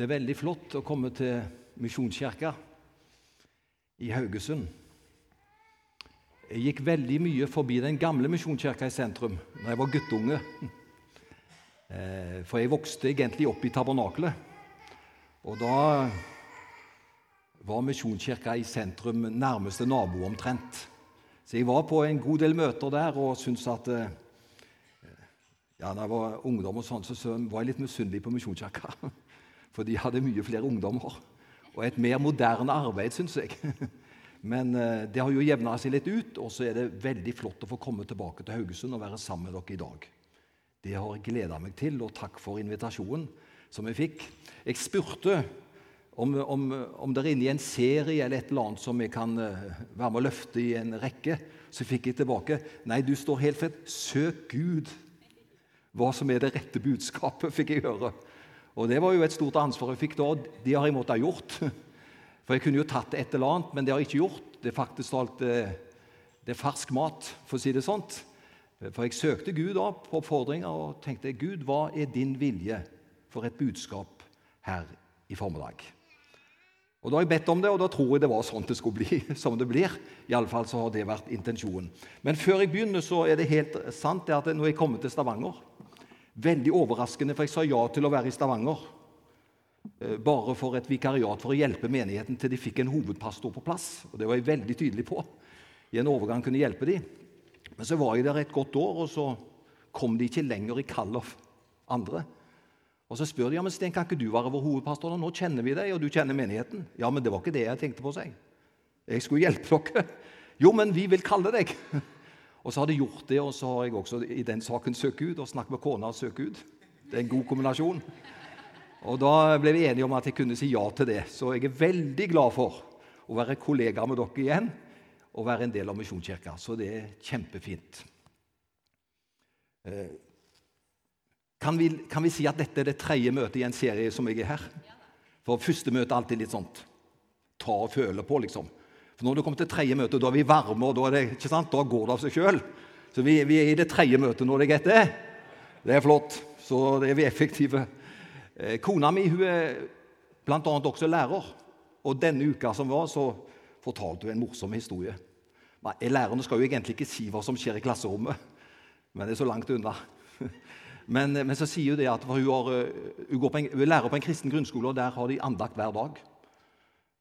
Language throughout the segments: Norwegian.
Det er veldig flott å komme til Misjonskirka i Haugesund. Jeg gikk veldig mye forbi den gamle misjonskirka i sentrum da jeg var guttunge. Eh, for jeg vokste egentlig opp i tabernakelet. Og da var misjonskirka i sentrum nærmeste nabo omtrent. Så jeg var på en god del møter der og syntes at eh, ja, Da jeg var ungdom, og sånn, så var jeg litt misunnelig på Misjonskirka. For de hadde mye flere ungdommer og et mer moderne arbeid, syns jeg. Men eh, det har jo jevna seg litt ut, og så er det veldig flott å få komme tilbake til Haugesund og være sammen med dere i dag. Det har jeg gleda meg til, og takk for invitasjonen som jeg fikk. Jeg spurte om, om, om dere er inne i en serie eller et eller annet som jeg kan eh, være med å løfte i en rekke. Så fikk jeg tilbake Nei, du står helt fritt. Søk Gud. Hva som er det rette budskapet, fikk jeg høre. Og det var jo et stort ansvar jeg fikk da. Det har jeg måttet ha gjort. For jeg kunne jo tatt et eller annet, men det har jeg ikke gjort. Det er faktisk alt eh, det er fersk mat, for å si det sånt. For jeg søkte Gud da på oppfordringer og tenkte Gud, hva er din vilje for et budskap her i formiddag? Og Da har jeg bedt om det, og da tror jeg det var sånn det skulle bli. som det blir. I alle fall så har det vært intensjonen. Men før jeg begynner, så er det helt sant det at når jeg kommer til Stavanger Veldig overraskende, for jeg sa ja til å være i Stavanger. Eh, bare for et vikariat for å hjelpe menigheten til de fikk en hovedpastor på plass. Og Det var jeg veldig tydelig på. I en overgang kunne hjelpe de. Men så var jeg der et godt år, og så kom de ikke lenger i kall av andre. Og Så spør de ja, men Sten, kan ikke du være vår hovedpastor. Nå kjenner vi deg, og du kjenner menigheten. Ja, men det var ikke det jeg tenkte på seg. Jeg skulle hjelpe dere. Jo, men vi vil kalle deg. Og så har de gjort det, og så har jeg også i den saken søkt Gud og snakket med kona og søkt Gud. Det er en god kombinasjon. Og Da ble vi enige om at jeg kunne si ja til det. Så jeg er veldig glad for å være kollega med dere igjen og være en del av Misjonskirka. Så det er kjempefint. Eh, kan vi, kan vi, si at dette er det tredje møtet i en serie som jeg er her? For første møte er alltid litt sånt ta og føle på, liksom. For Når det kommer til tredje møte, da er vi varme, og da, det, da går det av seg sjøl. Så vi, vi, er i det tredje møtet nå. Det er Det er flott. Så det er vi effektive. Eh, kona mi hun er bl.a. også lærer. Og denne uka som var, så fortalte hun en morsom historie. Nei, Lærerne skal jo egentlig ikke si hva som skjer i klasserommet, men det er så langt unna. Men, men så sier hun det at hun, har, eh, hun, en, hun lærer på en kristen grunnskole, og der har de andakt hver dag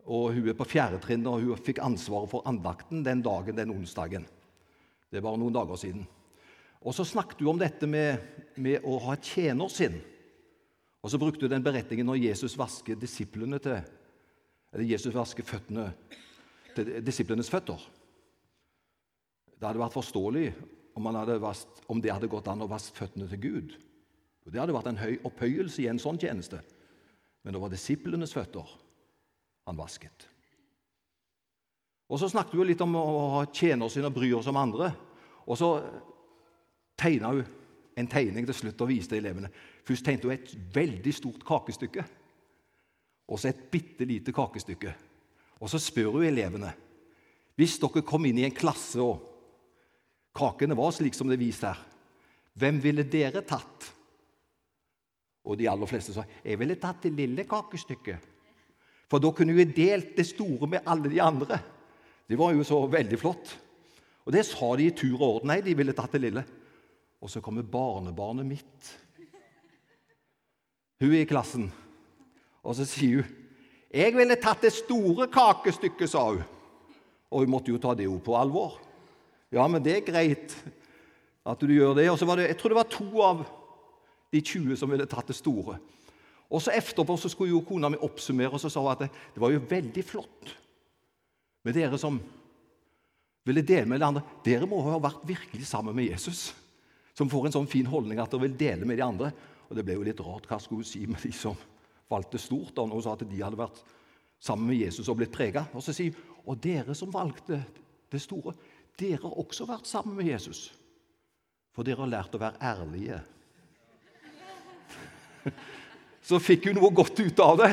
og Hun er på fjerde trinn, og hun fikk ansvaret for andakten den dagen, den onsdagen. Det var noen dager siden. Og Så snakket hun om dette med, med å ha et tjenersinn. Og så brukte hun den beretningen når Jesus vasker disiplene til, eller Jesus vasker føttene til disiplenes føtter. Det hadde vært forståelig om, hadde vast, om det hadde gått an å vaske føttene til Gud. Det hadde vært en høy opphøyelse i en sånn tjeneste. Men det var disiplenes føtter han vasket. Og Så snakket hun litt om å ha inn og bry oss om andre. Og så tegna hun en tegning til slutt og viste elevene. Først tegnet hun et veldig stort kakestykke, og så et bitte lite kakestykke. Og så spør hun elevene hvis dere kom inn i en klasse og kakene var slik som det er vist her, hvem ville dere tatt? Og de aller fleste sa jeg ville tatt det lille kakestykket. For da kunne vi delt det store med alle de andre. Det var jo så veldig flott. Og det sa de i tur og orden. Nei, de ville tatt det lille. Og så kommer barnebarnet mitt. Hun er i klassen, og så sier hun 'Jeg ville tatt det store kakestykket', sa hun. Og hun måtte jo ta det jo på alvor. Ja, men det er greit at du gjør det. Og så var det, Jeg tror det var to av de 20 som ville tatt det store. Og så Etterpå så skulle jo kona mi oppsummere og så sa hun at det, det var jo veldig flott med dere som ville dele med de andre. Dere må ha vært virkelig sammen med Jesus, som får en sånn fin holdning at dere vil dele med de andre. Og Det ble jo litt rart. Hva skulle hun si med de som valgte stort? da, hun sa at de hadde vært sammen med Jesus og blitt prega. Og så sier hun og dere som valgte det store, dere har også vært sammen med Jesus. For dere har lært å være ærlige så fikk hun noe godt ut av det.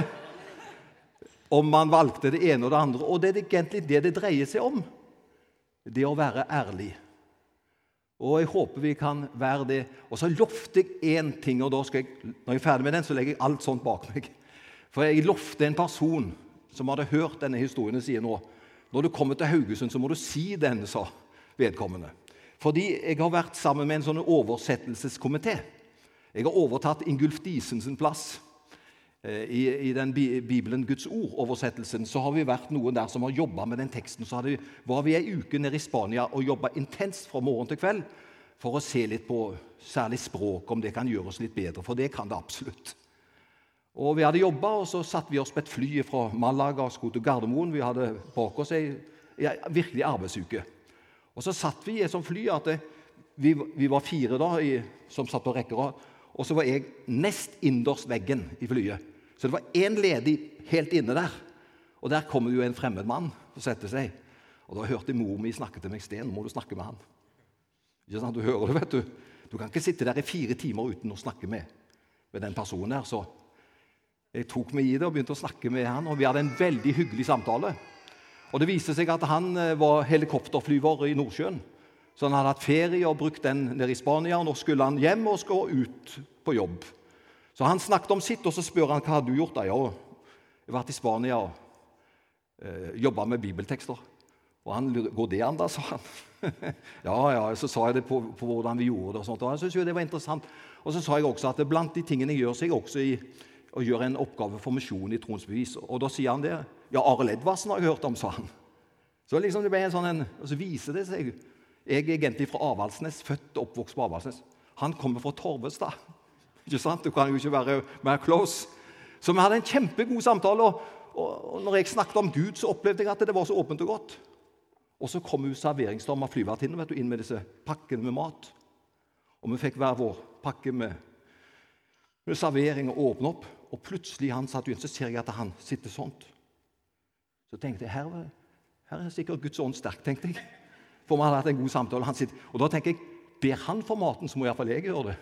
Om man valgte det ene og det andre. Og det er egentlig det det dreier seg om. Det å være ærlig. Og jeg håper vi kan være det. Og så lovte jeg én ting, og da skal jeg, når jeg er ferdig med den, så legger jeg alt sånt bak meg. For jeg lovte en person som hadde hørt denne historien, sier nå når du kommer til Haugesund, så må du si den, sa vedkommende. Fordi jeg har vært sammen med en sånn oversettelseskomité. Jeg har overtatt Ingulf Disens plass. Eh, I, I, den Bibelen Guds ord-oversettelsen så har vi vært noen der som har jobba med den teksten. Så vi, var vi ei uke nede i Spania og jobba intenst fra morgen til kveld for å se litt på særlig språk, om det kan gjøre oss litt bedre. For det kan det absolutt. Og Vi hadde jobba, og så satte vi oss på et fly fra Malaga og skulle til Gardermoen. Vi hadde bak oss ei, ei virkelig arbeidsuke. Og Så satt vi i et sånt fly at det, vi, vi, var fire da, i, som satt på rekker. Og så var jeg nest innendørs veggen i flyet. Så det var én ledig helt inne der. Og der kommer jo en fremmed mann og setter seg. Og Da hørte mor mi snakke til meg Sten, må du snakke med han. Ikke sant? Du hører det, vet du. Du kan ikke sitte der i fire timer uten å snakke med, med den personen der. Så jeg tok meg i det og begynte å snakke med han, og vi hadde en veldig hyggelig samtale. Og Det viste seg at han eh, var helikopterflyver i Nordsjøen. Så han hadde hatt ferie og brukt den nede i Spania. Nå skulle han hjem og skulle ut på jobb. Så han snakket om sitt, og så spør han hva har du gjort. da? Ja, jeg har vært i Spania og eh, jobba med bibeltekster. Og han går det an, da, sa han. ja, ja, Så sa jeg det på, på, hvordan vi gjorde det. og sånt, og Han synes jo det var interessant. Og så sa jeg også at blant de tingene jeg gjør, så er jeg også i å gjøre en oppgave for misjonen i Troens bevis. Og da sier han det. Ja, Arild Edvardsen har jeg hørt om, sa han. Så liksom det ble en sånn en, og så viser det seg Jeg er egentlig fra Avaldsnes, født og oppvokst på Avaldsnes. Han kommer fra Torvestad. Ikke sant? Du kan jo ikke være mer close. Så vi hadde en kjempegod samtale. Og, og, når jeg snakket om Gud, så opplevde jeg at det var så åpent og godt. Og så kom jo serveringsdama flyvertinne inn med disse pakkene med mat. Og vi fikk hver vår pakke med, med servering og åpne opp. Og plutselig han satt igjen, så ser jeg at han sitter sånt. Så tenkte jeg her, her er sikkert Guds ånd sterk. tenkte jeg. For vi hadde hatt en god samtale. Sitter, og da tenker jeg ber han for maten, så må iallfall jeg gjøre det.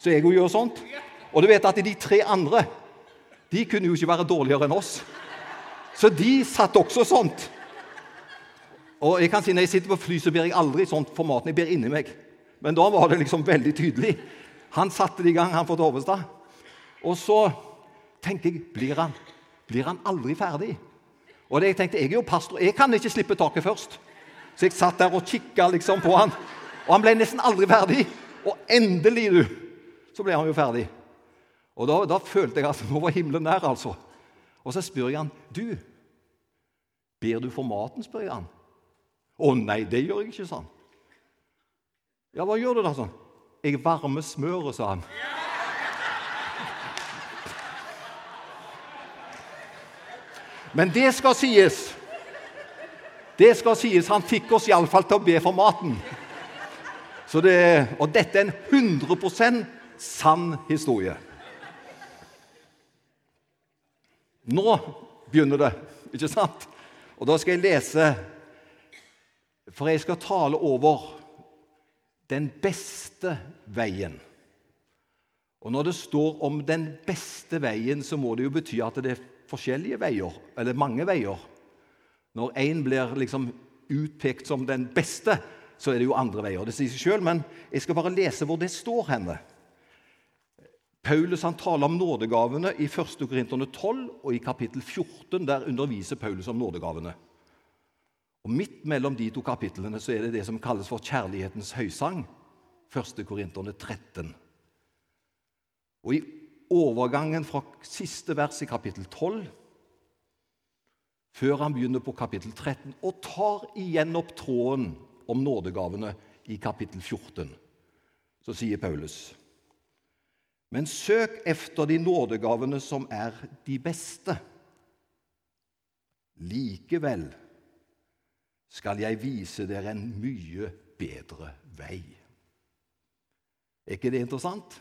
Så jeg òg gjør sånt. Og du vet at de tre andre de kunne jo ikke være dårligere enn oss. Så de satt også sånt. Og jeg kan si Når jeg sitter på fly, så ber jeg aldri sånt for maten. Jeg ber inni meg. Men da var det liksom veldig tydelig. Han satte det i gang, han fra Torvestad. Og så tenker jeg blir han, blir han aldri ferdig? Og det, jeg tenkte, jeg er jo pastor, jeg kan ikke slippe taket først. Så jeg satt der og kikka liksom på han. Og han ble nesten aldri ferdig. Og endelig, du, så ble han jo ferdig. Og da, da følte jeg at nå var himmelen nær, altså. Og så spør jeg han, du, ber du for maten? spør jeg han. Å nei, det gjør jeg ikke, sa han. Ja, hva gjør du da? sånn? Jeg varmer smøret, sa han. Men det skal sies. Det skal sies, Han fikk oss iallfall til å be for maten. Det, og dette er en 100% sann historie. Nå begynner det, ikke sant? Og da skal jeg lese For jeg skal tale over den beste veien. Og Når det står om den beste veien, så må det jo bety at det er forskjellige veier, eller mange veier. Når én blir liksom utpekt som den beste, så er det jo andre veier. Det sier seg sjøl, men jeg skal bare lese hvor det står henne. Paulus han taler om nådegavene i 1. Korinterne 12 og i kapittel 14. Der underviser Paulus om nådegavene. Og Midt mellom de to kapitlene så er det det som kalles for kjærlighetens høysang. 1. Korinterne 13. Og I overgangen fra siste vers i kapittel 12 før han begynner på kapittel 13 og tar igjen opp tråden om nådegavene i kapittel 14. Så sier Paulus.: Men søk efter de nådegavene som er de beste. Likevel skal jeg vise dere en mye bedre vei. Er ikke det interessant?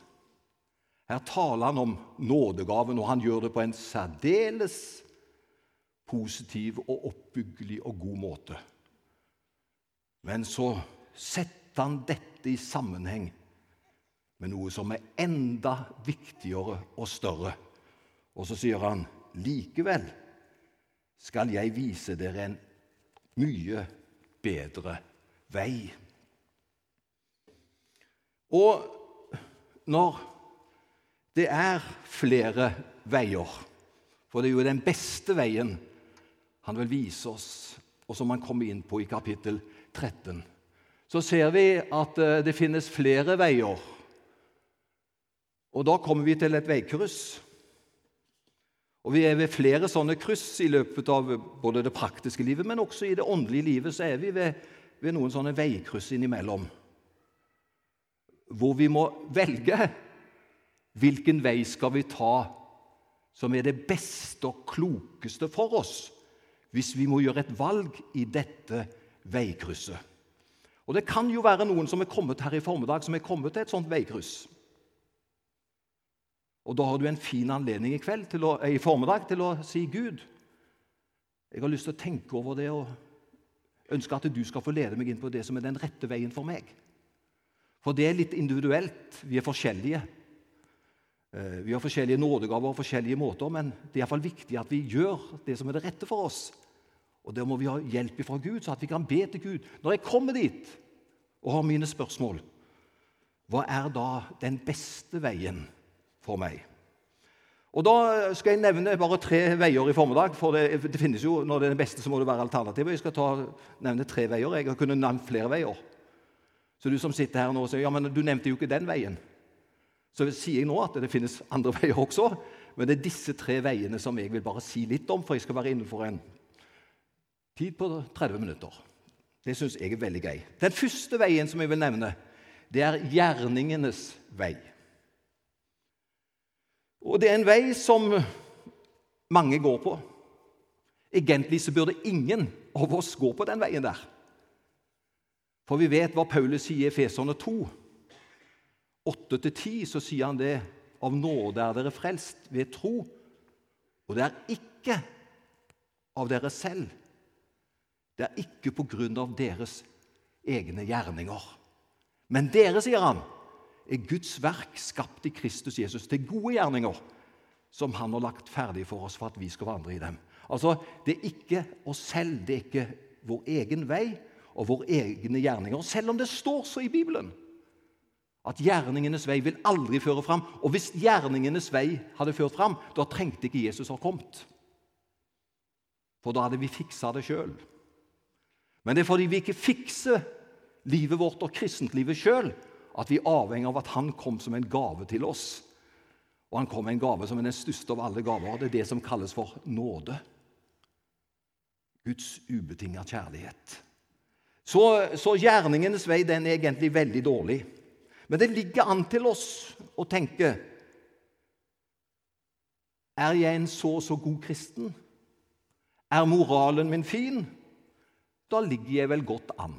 Her taler han om nådegaven, og han gjør det på en særdeles positiv og oppbyggelig og god måte. Men så setter han dette i sammenheng med noe som er enda viktigere og større. Og så sier han likevel skal jeg vise dere en mye bedre vei. Og når det er flere veier. For det er jo den beste veien han vil vise oss, og som han kommer inn på i kapittel 13. Så ser vi at eh, det finnes flere veier. Og da kommer vi til et veikryss. Og Vi er ved flere sånne kryss i løpet av både det praktiske livet, men også i det åndelige livet så er vi ved, ved noen sånne veikryss innimellom. Hvor vi må velge hvilken vei skal vi ta som er det beste og klokeste for oss hvis vi må gjøre et valg i dette veikrysset. Og Det kan jo være noen som er kommet her i formiddag, som er kommet til et sånt veikryss. Og Da har du en fin anledning i, kveld å, i formiddag til å si Gud, jeg har lyst til å tenke over det og ønske at du skal få lede meg inn på det som er den rette veien for meg. For det er litt individuelt. Vi er forskjellige. Eh, vi har forskjellige nådegaver og forskjellige måter, men det er iallfall viktig at vi gjør det som er det rette for oss. Og Der må vi ha hjelp fra Gud, så at vi kan be til Gud. Når jeg kommer dit og har mine spørsmål, hva er da den beste veien for meg? Og Da skal jeg nevne bare tre veier i formiddag. for det, det finnes jo, Når det er den beste, så må det være alternativet. Jeg skal ta, nevne tre veier. Jeg har kunnet nevne flere veier. Så du som sitter her nå og sier ja, men du nevnte jo ikke den veien. Så sier jeg nå at det finnes andre veier også, men det er disse tre veiene som jeg vil bare si litt om, for jeg skal være innenfor en tid på 30 minutter. Det syns jeg er veldig gøy. Den første veien som jeg vil nevne, det er gjerningenes vei. Og det er en vei som mange går på. Egentlig så burde ingen av oss gå på den veien der. For vi vet hva Paulus sier i Feserne 2. 8-10 så sier han det av nåde er dere frelst ved tro. Og det er ikke av dere selv. Det er ikke av deres egne gjerninger. Men dere, sier han, er Guds verk skapt i Kristus Jesus til gode gjerninger, som han har lagt ferdig for oss for at vi skal vandre i dem. Altså, Det er ikke oss selv, det er ikke vår egen vei og våre egne gjerninger, selv om det står så i Bibelen at gjerningenes vei vil aldri føre fram. Og hvis gjerningenes vei hadde ført fram, da trengte ikke Jesus ha kommet. For da hadde vi fiksa det sjøl. Men det er fordi vi ikke fikser livet vårt og kristentlivet sjøl, at vi er avhengig av at han kom som en gave til oss. Og han kom med en gave som er den største av alle gaver. Det er det som kalles for nåde. Guds ubetinga kjærlighet. Så, så gjerningenes vei den er egentlig veldig dårlig. Men det ligger an til oss å tenke Er jeg en så og så god kristen? Er moralen min fin? Da ligger jeg vel godt an.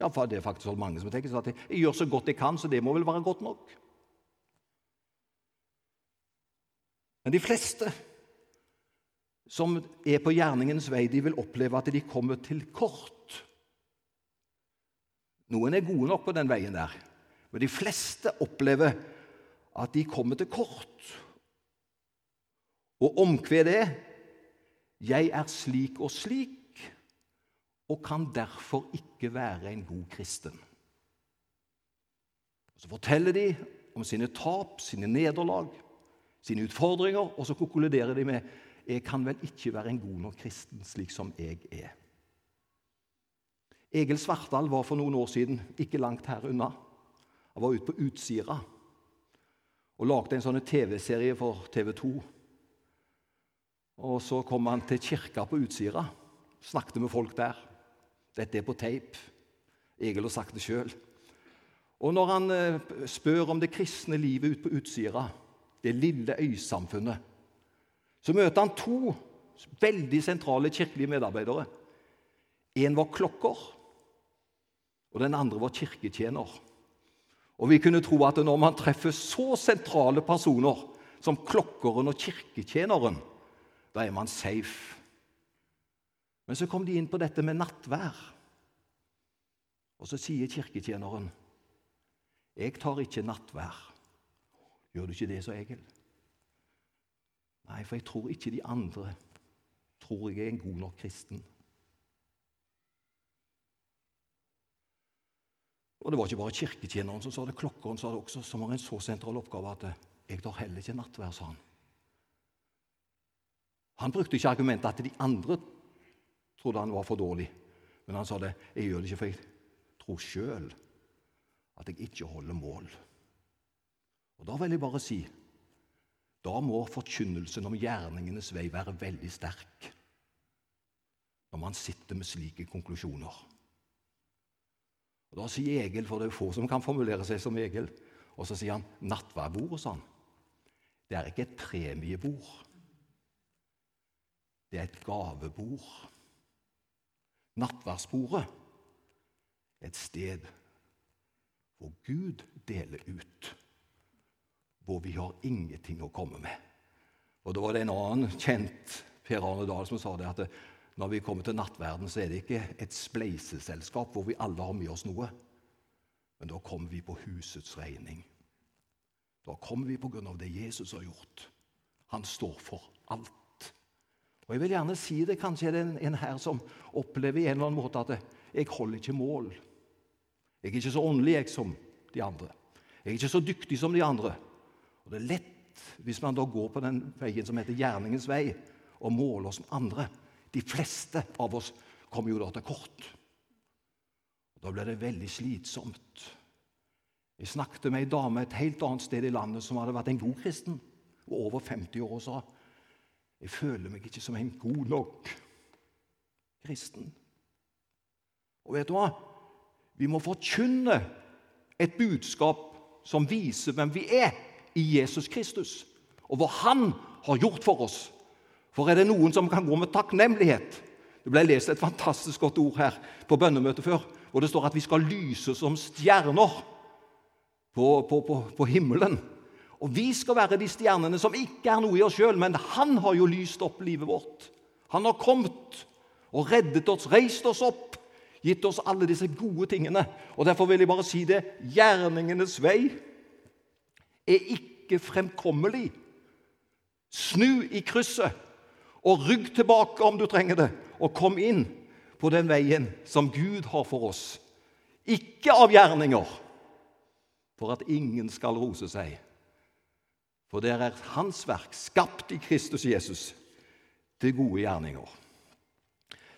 Ja, for Det er faktisk så mange som tenker sånn at jeg gjør så godt jeg kan, så det må vel være godt nok. Men de fleste som er på gjerningens vei, de vil oppleve at de kommer til kort. Noen er gode nok på den veien der, men de fleste opplever at de kommer til kort. Og omkvedet er 'Jeg er slik og slik' og kan derfor ikke være en god kristen. Så forteller de om sine tap, sine nederlag, sine utfordringer, og så konkluderer de med 'Jeg kan vel ikke være en god nok kristen slik som jeg er'. Egil Svartdal var for noen år siden ikke langt her unna. Han var ute på Utsira og lagde en sånn TV-serie for TV 2. Og Så kom han til kirka på Utsira, snakket med folk der. Dette er på tape. Egil har sagt det sjøl. Og når han eh, spør om det kristne livet ute på Utsira, det lille øysamfunnet, så møter han to veldig sentrale kirkelige medarbeidere. En var klokker, og den andre var kirketjener. Og vi kunne tro at når man treffer så sentrale personer som klokkeren og kirketjeneren, da er man safe. Men så kom de inn på dette med nattvær. Og så sier kirketjeneren, 'Jeg tar ikke nattvær.' Gjør du ikke det, så Egil? Nei, for jeg tror ikke de andre tror jeg er en god nok kristen. Og Det var ikke bare kirketjeneren som sa det, klokkeren sa det også, som har en så sentral oppgave at 'jeg tar heller ikke nattvær', sa han. Han brukte ikke argumentet at de andre trodde han var for dårlig. Men han sa det jeg gjør det ikke for jeg tror sjøl at jeg ikke holder mål. Og Da vil jeg bare si da må forkynnelsen om gjerningenes vei være veldig sterk når man sitter med slike konklusjoner. Og Da sier Egil, for det er få som kan formulere seg som Egil, og så sier han nattverdbordet, sa han. Det er ikke et premiebord. Det er et gavebord. Nattverdsbordet er et sted hvor Gud deler ut hvor vi har ingenting å komme med. Og Da var det en annen kjent Per Arne Dahl som sa det at når vi kommer til nattverden, så er det ikke et spleiseselskap hvor vi alle har med oss noe. Men da kommer vi på husets regning. Da kommer vi på grunn av det Jesus har gjort. Han står for alt. Og Jeg vil gjerne si det. Kanskje er det en, her som opplever i en eller annen måte at jeg holder ikke mål. Jeg er ikke så åndelig jeg som de andre. Jeg er ikke så dyktig som de andre. Og Det er lett hvis man da går på den veien som heter gjerningens vei, og måler oss med andre. De fleste av oss kommer jo da til kort. Da blir det veldig slitsomt. Jeg snakket med ei dame et helt annet sted i landet som hadde vært en god kristen, og over 50 år, og sa jeg føler meg ikke som en god nok kristen. Og vet du hva? Vi må forkynne et budskap som viser hvem vi er i Jesus Kristus, og hva Han har gjort for oss. For er det noen som kan gå med takknemlighet Det ble lest et fantastisk godt ord her på bønnemøtet før, hvor det står at vi skal lyse som stjerner på, på, på, på himmelen. Og vi skal være de stjernene som ikke er noe i oss sjøl, men han har jo lyst opp livet vårt. Han har kommet og reddet oss, reist oss opp, gitt oss alle disse gode tingene. Og Derfor vil jeg bare si det gjerningenes vei er ikke fremkommelig. Snu i krysset og rygg tilbake om du trenger det, og kom inn på den veien som Gud har for oss. Ikke av gjerninger, for at ingen skal rose seg. For det er Hans verk, skapt i Kristus Jesus, til gode gjerninger.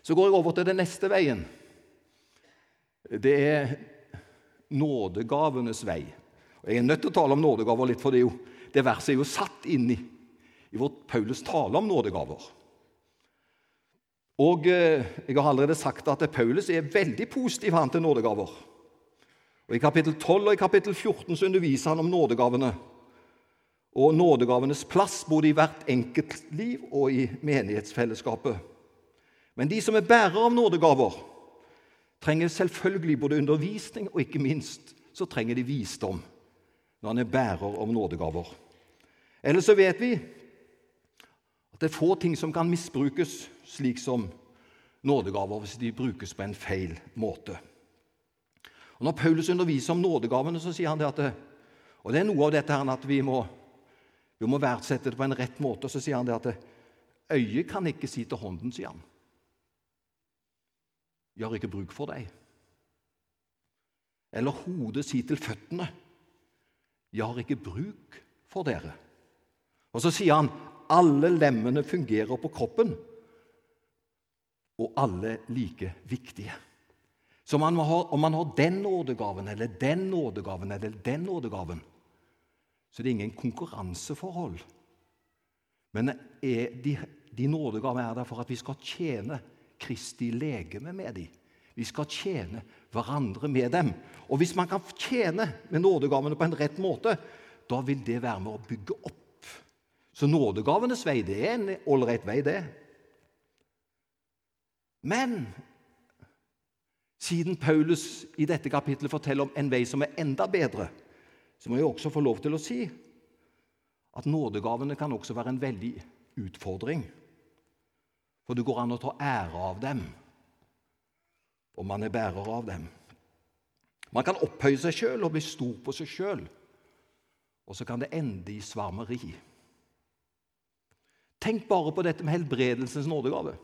Så går jeg over til den neste veien. Det er nådegavenes vei. Og Jeg er nødt til å tale om nådegaver litt, for det, jo, det verset er jo satt inn i, i vårt Paulus tale om nådegaver. Og eh, Jeg har allerede sagt at Paulus er veldig positiv han til nådegaver. Og I kapittel 12 og i kapittel 14 så underviser han om nådegavene og nådegavenes plass både i hvert enkeltliv og i menighetsfellesskapet. Men de som er bærere av nådegaver, trenger selvfølgelig både undervisning og ikke minst så trenger de visdom når han er bærer av nådegaver. Eller så vet vi at det er få ting som kan misbrukes slik som nådegaver hvis de brukes på en feil måte. Og Når Paulus underviser om nådegavene, så sier han det at og det er noe av dette her at vi må, vi må verdsette det på en rett måte. Så sier han det at øyet kan ikke si til hånden, sier han. Jeg har ikke bruk for deg. Eller hodet si til føttene. 'Jeg har ikke bruk for dere.' Og så sier han alle lemmene fungerer på kroppen, og alle like viktige. Så man har, om man har den nådegaven eller den nådegaven eller den nådegaven, så det er ingen konkurranseforhold. Men er de, de nådegavene er der for at vi skal tjene Kristi legeme med dem. Vi skal tjene hverandre med dem. Og hvis man kan tjene med nådegavene på en rett måte, da vil det være med å bygge opp. Så nådegavenes vei det er en ålreit vei, det. Men siden Paulus i dette kapittelet forteller om en vei som er enda bedre, så må jeg også få lov til å si at nådegavene kan også være en veldig utfordring. For det går an å ta ære av dem og man er bærer av dem. Man kan opphøye seg sjøl og bli stor på seg sjøl, og så kan det ende i svarmeri. Tenk bare på dette med helbredelsens nådegave.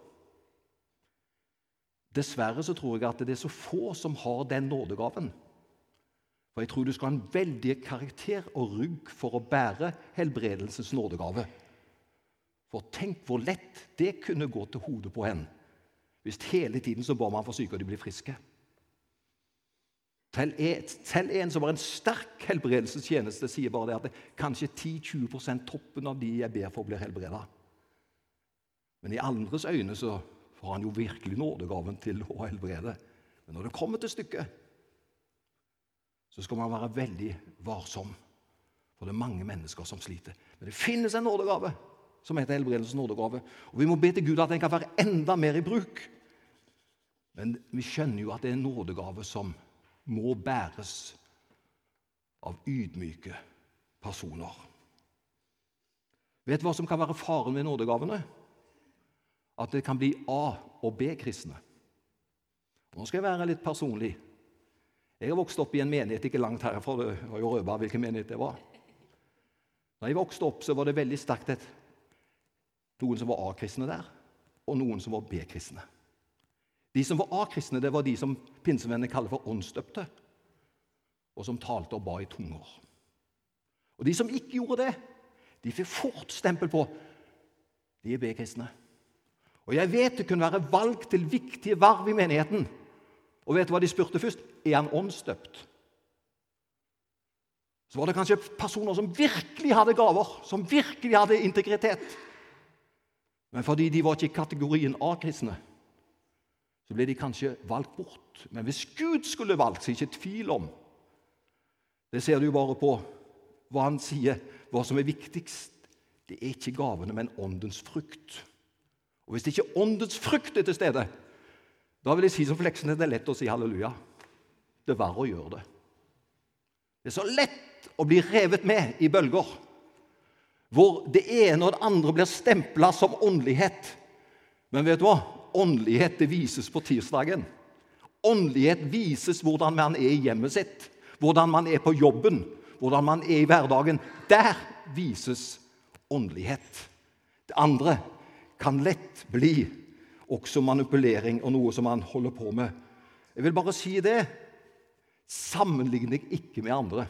Dessverre så tror jeg at det er så få som har den nådegaven. For jeg tror du skal ha en veldig karakter og rygg for å bære helbredelsens nådegave. For tenk hvor lett det kunne gå til hodet på en hvis hele tiden så ba man for syke, og de blir friske. Selv en som har en sterk helbredelsestjeneste, sier bare det at det kanskje 10-20% toppen av de jeg ber for, blir helbreda. Men i andres øyne så får han jo virkelig nådegaven til å helbrede. Men når det kommer til stykket, så skal man være veldig varsom. For det er mange mennesker som sliter. Men det finnes en nådegave som heter helbredelsens nådegave. Og vi må be til Gud at den kan være enda mer i bruk. Men vi skjønner jo at det er en nådegave som må bæres av ydmyke personer. Vet du hva som kan være faren ved nådegavene? At det kan bli A- og B-kristne. Nå skal jeg være litt personlig. Jeg har vokst opp i en menighet ikke langt herfra. Det var jo røba hvilken menighet det var. Da jeg vokste opp, så var det veldig sterkt et, noen som var A-kristne der, og noen som var B-kristne. De som var A-kristne, det var de som pinsevennene kaller for åndsdøpte, og som talte og ba i tunger. Og De som ikke gjorde det, de fikk fort stempel på de er B-kristne. Og Jeg vet det kunne være valg til viktige verv i menigheten. Og vet du hva de spurte først? Er han åndsdøpt? Så var det kanskje personer som virkelig hadde gaver, som virkelig hadde integritet. Men fordi de var ikke i kategorien A-kristne, så ble de kanskje valgt bort. Men hvis Gud skulle valgt, så er ikke tvil om Det ser du jo bare på hva han sier, hva som er viktigst. Det er ikke gavene, men åndens frukt. Og Hvis det ikke åndens frukt er til stede, da vil jeg si som Fleksnes det er lett å si halleluja. Det er verre å gjøre det. Det er så lett å bli revet med i bølger hvor det ene og det andre blir stempla som åndelighet. Men vet du hva? Åndelighet det vises på tirsdagen. Åndelighet vises hvordan man er i hjemmet sitt, hvordan man er på jobben, hvordan man er i hverdagen. Der vises åndelighet. Det andre kan lett bli også manipulering og noe som han holder på med. Jeg vil bare si det. Sammenlign deg ikke med andre.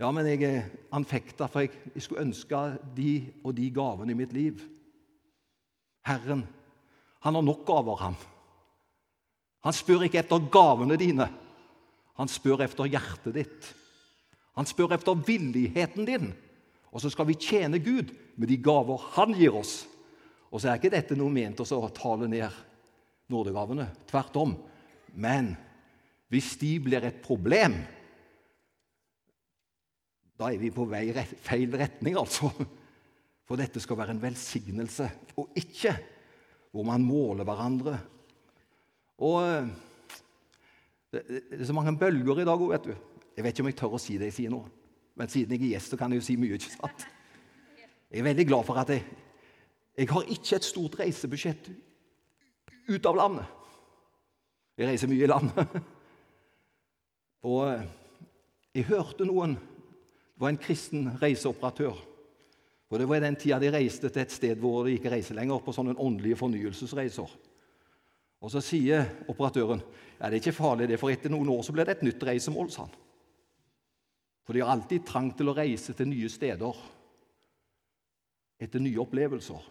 Ja, men jeg er anfekta, for jeg, jeg skulle ønske de og de gavene i mitt liv. Herren, han har nok gaver, han. Han spør ikke etter gavene dine. Han spør etter hjertet ditt. Han spør etter villigheten din. Og så skal vi tjene Gud med de gaver han gir oss. Og så er ikke dette noe ment å tale ned nådegavene. Tvert om. Men hvis de blir et problem, da er vi på vei i feil retning, altså. For dette skal være en velsignelse, og ikke hvor man måler hverandre. Og eh, det, er så mange bølger i dag òg, vet du. Jeg vet ikke om jeg tør å si det jeg sier nå. Men siden jeg er gjest, så kan jeg jo si mye. ikke sant? Jeg er veldig glad for at jeg, jeg har ikke et stort reisebudsjett ut av landet. Jeg reiser mye i landet. Og eh, jeg hørte noen Det var en kristen reiseoperatør. Og Det var i den tida de reiste til et sted hvor de ikke reiser lenger, på sånne åndelige fornyelsesreiser. Og Så sier operatøren ja, det er ikke farlig, det, for etter noen år så blir det et nytt reisemål. sa han. For de har alltid trang til å reise til nye steder etter nye opplevelser.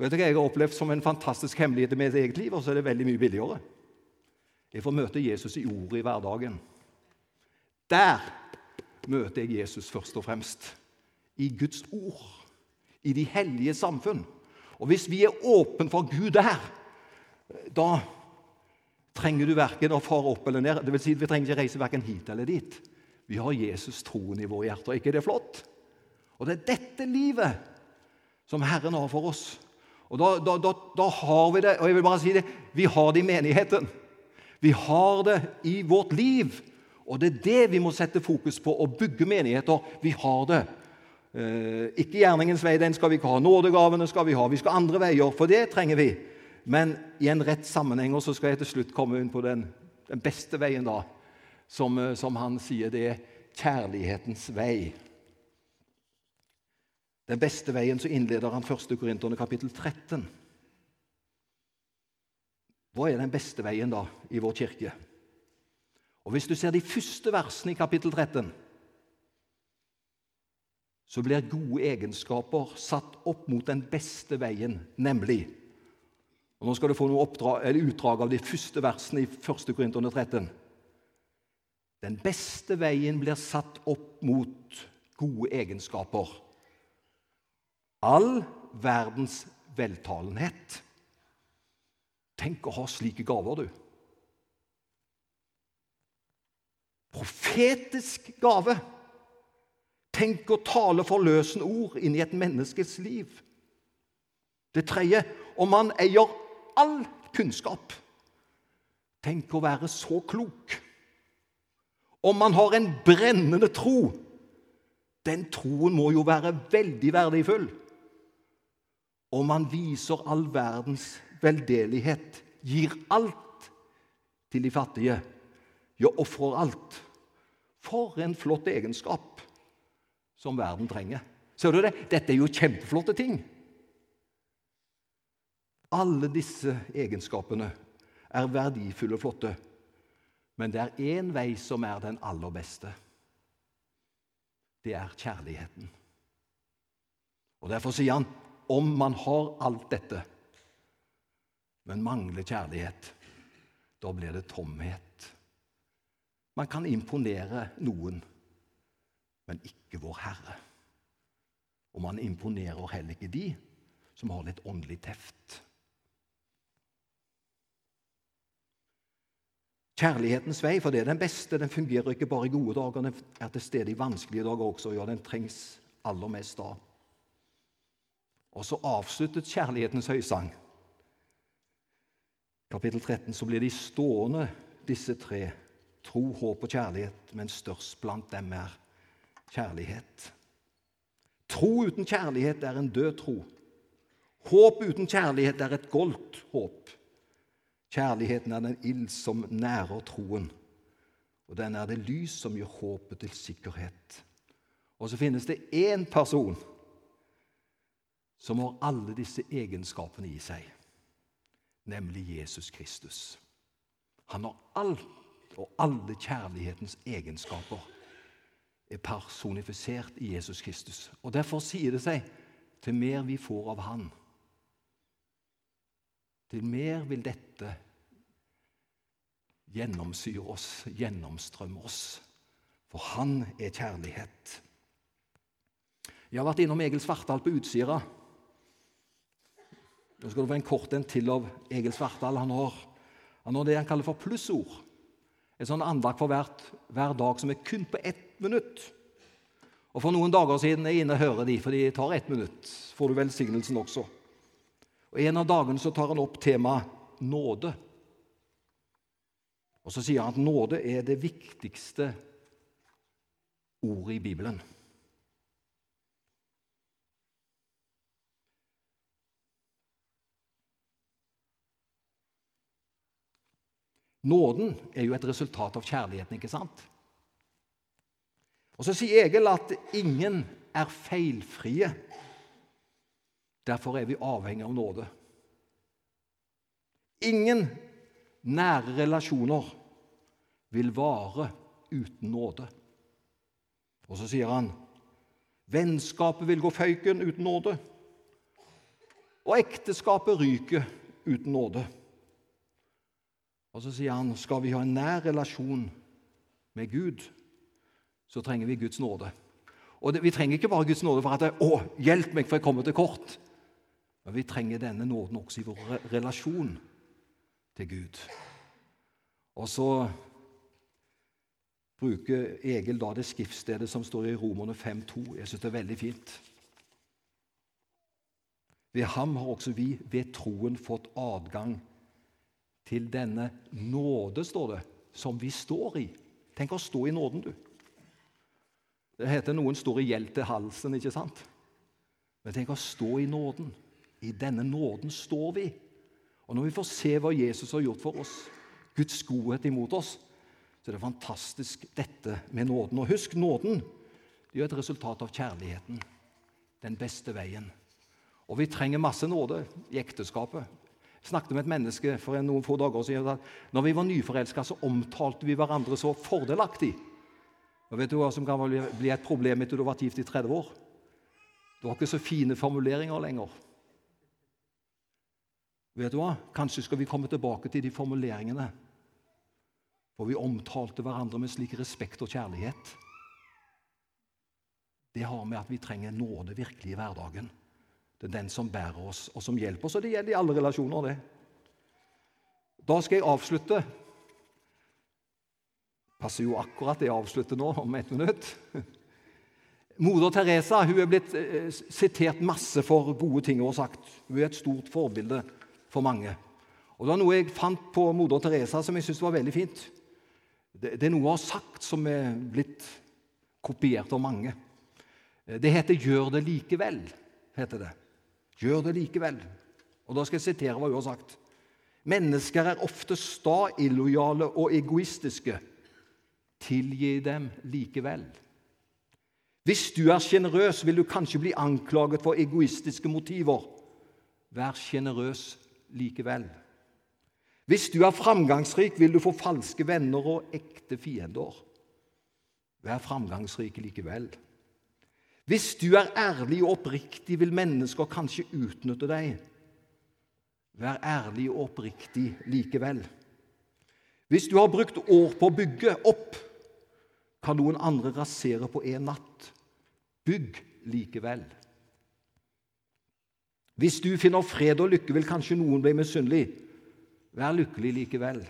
Vet dere, jeg har opplevd som en fantastisk hemmelighet i mitt eget liv? Og så er det veldig mye billigere. Jeg får møte Jesus i ordet i hverdagen. Der møter jeg Jesus først og fremst. I Guds ord. I de hellige samfunn. Og hvis vi er åpne for Gud der, da trenger du verken å fare opp eller ned. Det vil si, vi trenger ikke reise verken hit eller dit. Vi har Jesus troen i våre hjerter. ikke det flott? Og det er dette livet som Herren har for oss. Og da, da, da, da, har vi det. Og jeg vil bare si det vi har det i menigheten. Vi har det i vårt liv. Og det er det vi må sette fokus på, å bygge menigheter. Vi har det. Eh, ikke gjerningens vei, den skal vi ikke ha. Nådegavene skal vi ha. Vi skal andre veier, for det trenger vi. Men i en rett sammenheng, og så skal jeg til slutt komme inn på den, den beste veien, da, som, eh, som han sier det er kjærlighetens vei. Den beste veien så innleder han 1. Korinterne kapittel 13. Hva er den beste veien da i vår kirke? Og Hvis du ser de første versene i kapittel 13, så blir gode egenskaper satt opp mot den beste veien, nemlig og Nå skal du få noe oppdrag, utdrag av de første versene i 1. Korinterne 13. Den beste veien blir satt opp mot gode egenskaper. All verdens veltalenhet. Tenk å ha slike gaver, du. Profetisk gave. Tenk å tale forløsende ord inn i et menneskes liv. Det tredje om man eier all kunnskap. Tenk å være så klok. Om man har en brennende tro. Den troen må jo være veldig verdifull. Om man viser all verdens veldelighet, gir alt til de fattige, ja, ofrer alt. For en flott egenskap som verden trenger. Ser du det? Dette er jo kjempeflotte ting. Alle disse egenskapene er verdifulle og flotte. Men det er én vei som er den aller beste. Det er kjærligheten. Og Derfor sier han om man har alt dette, men mangler kjærlighet, da blir det tomhet. Man kan imponere noen, men ikke vår Herre. Og man imponerer heller ikke de som har litt åndelig teft. Kjærlighetens vei, for det er den beste. Den fungerer ikke bare i gode dager, den er til stede i vanskelige dager også. Ja, den trengs aller mest da. Og så avsluttet kjærlighetens høysang. Kapittel 13 så blir de stående, disse tre. Tro, håp og kjærlighet, men størst blant dem er kjærlighet. Tro uten kjærlighet er en død tro. Håp uten kjærlighet er et goldt håp. Kjærligheten er den ild som nærer troen, og den er det lys som gjør håpet til sikkerhet. Og så finnes det én person som har alle disse egenskapene i seg, nemlig Jesus Kristus. Han har alt og alle kjærlighetens egenskaper er personifisert i Jesus Kristus. Og Derfor sier det seg til mer vi får av Han, til mer vil dette gjennomsyre oss, gjennomstrømme oss. For han er kjærlighet. Jeg har vært innom Egil Svartdal på Utsira. Nå skal du få en kort en til av Egil Svartdal. Han har, han har det han kaller for plussord. En sånn andakt for hvert, hver dag som er kun på ett minutt. Og For noen dager siden er jeg inne og hører de, for de tar ett minutt. får du velsignelsen også. Og En av dagene så tar han opp temaet nåde. Og Så sier han at nåde er det viktigste ordet i Bibelen. Nåden er jo et resultat av kjærligheten, ikke sant? Og Så sier Egil at ingen er feilfrie. Derfor er vi avhengig av nåde. Ingen nære relasjoner vil vare uten nåde. Og så sier han vennskapet vil gå føyken uten nåde. Og ekteskapet ryker uten nåde. Og så sier han skal vi ha en nær relasjon med Gud, så trenger vi Guds nåde. Og det, Vi trenger ikke bare Guds nåde for at 'Å, hjelp meg, for jeg kommer til kort'. Men vi trenger denne nåden også i vår relasjon til Gud. Og så bruker Egil da det skriftstedet som står i Romerne 5,2. Jeg syns det er veldig fint. Ved ham har også vi ved troen fått adgang til denne nåde, står det, som vi står i. Tenk å stå i nåden, du. Det heter noen står i gjeld til halsen, ikke sant? Men tenk å stå i nåden. I denne nåden står vi. Og Når vi får se hva Jesus har gjort for oss, Guds godhet imot oss, så er det fantastisk dette med nåden. Og husk, nåden det er et resultat av kjærligheten. Den beste veien. Og vi trenger masse nåde i ekteskapet. Snakket med et menneske for noen få dager siden at når vi var nyforelska, så omtalte vi hverandre så fordelaktig. Og Vet du hva som kan bli et problem etter du har vært gift i 30 år? Det var ikke så fine formuleringer lenger. Vet du hva? Kanskje skal vi komme tilbake til de formuleringene. For vi omtalte hverandre med slik respekt og kjærlighet. Det har med at vi trenger nåde virkelig i hverdagen. Det er den som bærer oss, og som hjelper oss. Og det gjelder i alle relasjoner, det. Da skal jeg avslutte. Passer jo akkurat det jeg avslutter nå, om ett minutt. Moder Teresa hun er blitt eh, sitert masse for gode ting hun har sagt. Hun er et stort forbilde for mange. Og Det var noe jeg fant på moder Teresa som jeg syntes var veldig fint. Det, det, er noe hun har sagt som er blitt kopiert av mange. Det heter 'gjør det likevel'. heter det. Gjør det likevel. Og Da skal jeg sitere hva hun har sagt. Mennesker er ofte sta, illojale og egoistiske. Tilgi dem likevel. Hvis du er sjenerøs, vil du kanskje bli anklaget for egoistiske motiver. Vær sjenerøs likevel. Hvis du er framgangsrik, vil du få falske venner og ekte fiender. Vær framgangsrik likevel. Hvis du er ærlig og oppriktig, vil mennesker kanskje utnytte deg. Vær ærlig og oppriktig likevel. Hvis du har brukt år på å bygge opp, kan noen andre rasere på en natt. Bygg likevel. Hvis du finner fred og lykke, vil kanskje noen bli misunnelig. Vær lykkelig likevel.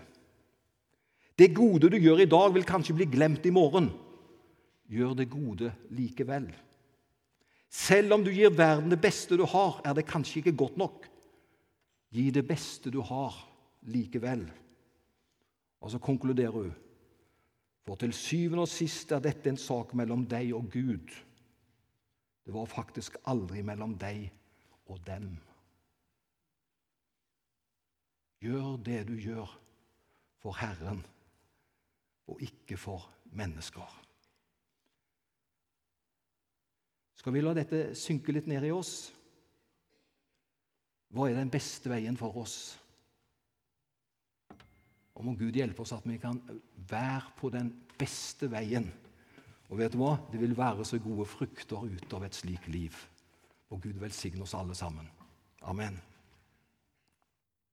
Det gode du gjør i dag, vil kanskje bli glemt i morgen. Gjør det gode likevel. Selv om du gir verden det beste du har, er det kanskje ikke godt nok. Gi det beste du har, likevel. Og så konkluderer hun. For til syvende og sist er dette en sak mellom deg og Gud. Det var faktisk aldri mellom deg og dem. Gjør det du gjør for Herren, og ikke for mennesker. Skal vi la dette synke litt ned i oss? Hva er den beste veien for oss? Og må Gud hjelpe oss at vi kan være på den beste veien. Og vet du hva? Det vil være så gode frukter ut av et slikt liv. Og Gud velsigne oss alle sammen. Amen.